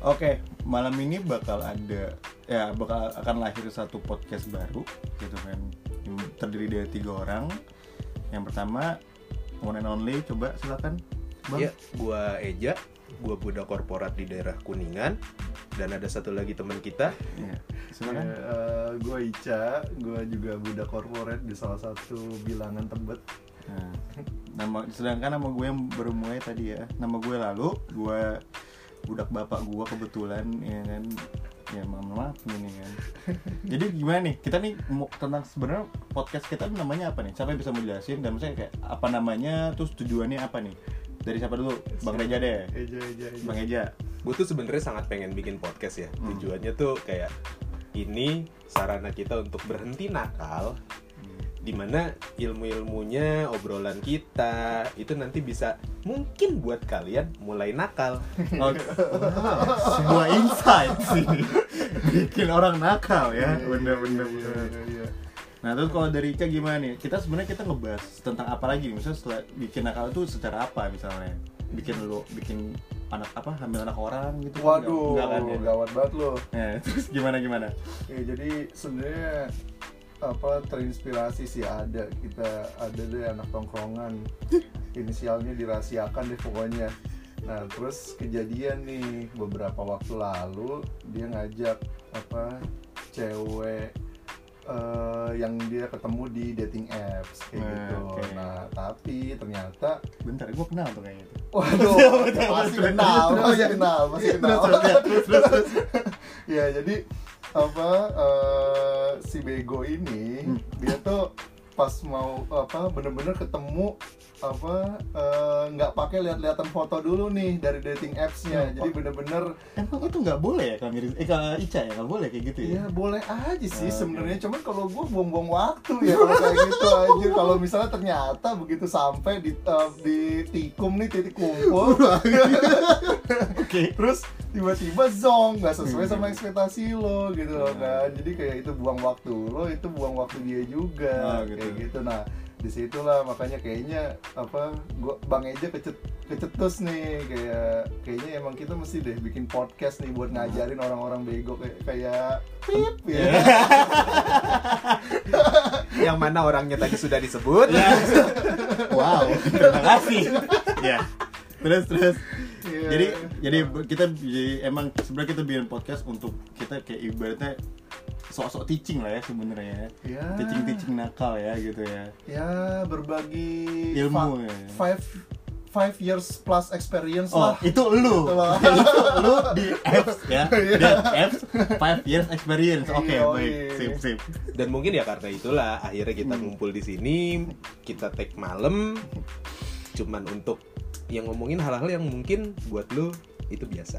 Oke, malam ini bakal ada ya bakal akan lahir satu podcast baru gitu kan. Terdiri dari tiga orang. Yang pertama one and only coba silakan. Bang. Ya, gua Eja, gua budak korporat di daerah Kuningan dan ada satu lagi teman kita. Ya, Ya, silakan. eh, gue Ica, gue juga budak korporat di salah satu bilangan Tebet. Nah, nama sedangkan nama gue yang baru mulai tadi ya. Nama gue lalu, gue budak bapak gue kebetulan ya kan. Ya maaf maaf ini kan. Jadi gimana nih? Kita nih mau tentang sebenarnya podcast kita tuh namanya apa nih? Siapa yang bisa menjelasin dan maksudnya kayak apa namanya? Terus tujuannya apa nih? Dari siapa dulu? Bang Reja deh. Eja, Eja, Eja. Bang Eja. Gue tuh sebenarnya sangat pengen bikin podcast ya. Hmm. Tujuannya tuh kayak ini sarana kita untuk berhenti nakal di mana ilmu-ilmunya obrolan kita itu nanti bisa mungkin buat kalian mulai nakal Oh, wow, sebuah insight sih. Bikin orang nakal ya. Bener-bener. iya, iya, iya. Nah terus kalau dari Ica gimana nih? Kita sebenarnya kita ngebahas tentang apa lagi? Misalnya setelah bikin nakal itu secara apa misalnya? Bikin lu bikin anak apa hamil anak orang gitu? Waduh, Enggak kan ya? gawat banget loh. Nah, terus gimana gimana? Ya, jadi sebenarnya apa terinspirasi sih ada kita ada deh anak tongkrongan inisialnya dirahasiakan deh pokoknya nah terus kejadian nih beberapa waktu lalu dia ngajak apa cewek eh, yang dia ketemu di dating apps kayak Nah, gitu oke. nah tapi ternyata Bentar, gue kenal tuh kayaknya itu. Waduh, masih kenal, masih kenal, masih kenal. ya jadi apa eh, si bego ini Hmm. dia tuh pas mau apa bener-bener ketemu apa eh, nggak pakai lihat-lihatan foto dulu nih dari dating apps-nya. Hmm, Jadi bener-bener Emang itu nggak boleh ya Kak Miris? Eh Kak Ica ya nggak boleh kayak gitu ya? ya boleh aja sih Ah, sebenarnya cuman kalau gue buang-buang waktu ya kalau kayak gitu aja kalau misalnya ternyata begitu sampai di eh, di tikum nih titik kumpul Oke. terus tiba-tiba zong nggak sesuai Hmm. sama ekspektasi lo gitu loh Hmm. kan jadi kayak itu buang waktu lo itu buang waktu dia juga Ah, gitu. kayak gitu nah di situlah makanya kayaknya apa gua bang Eja kecet kecetus nih kayak kayaknya emang kita mesti deh bikin podcast nih buat ngajarin orang-orang bego kayak kayak pip ya yang mana orangnya tadi sudah disebut Ya. wow, terima kasih. ya. Terus terus. Iya. Jadi jadi kita jadi emang sebenarnya kita bikin podcast untuk kita kayak ibaratnya sok-sok teaching lah ya sebenarnya ya teaching teaching nakal ya gitu ya ya berbagi Ilmu fa- ya. five five years plus experience oh lah itu lu Itu lah. itu lu di apps ya di apps five years experience oke Iya, baik iya. sip sip dan mungkin ya karena itulah akhirnya kita Hmm. ngumpul di sini kita take malam cuman untuk yang ngomongin hal-hal yang mungkin buat lu itu biasa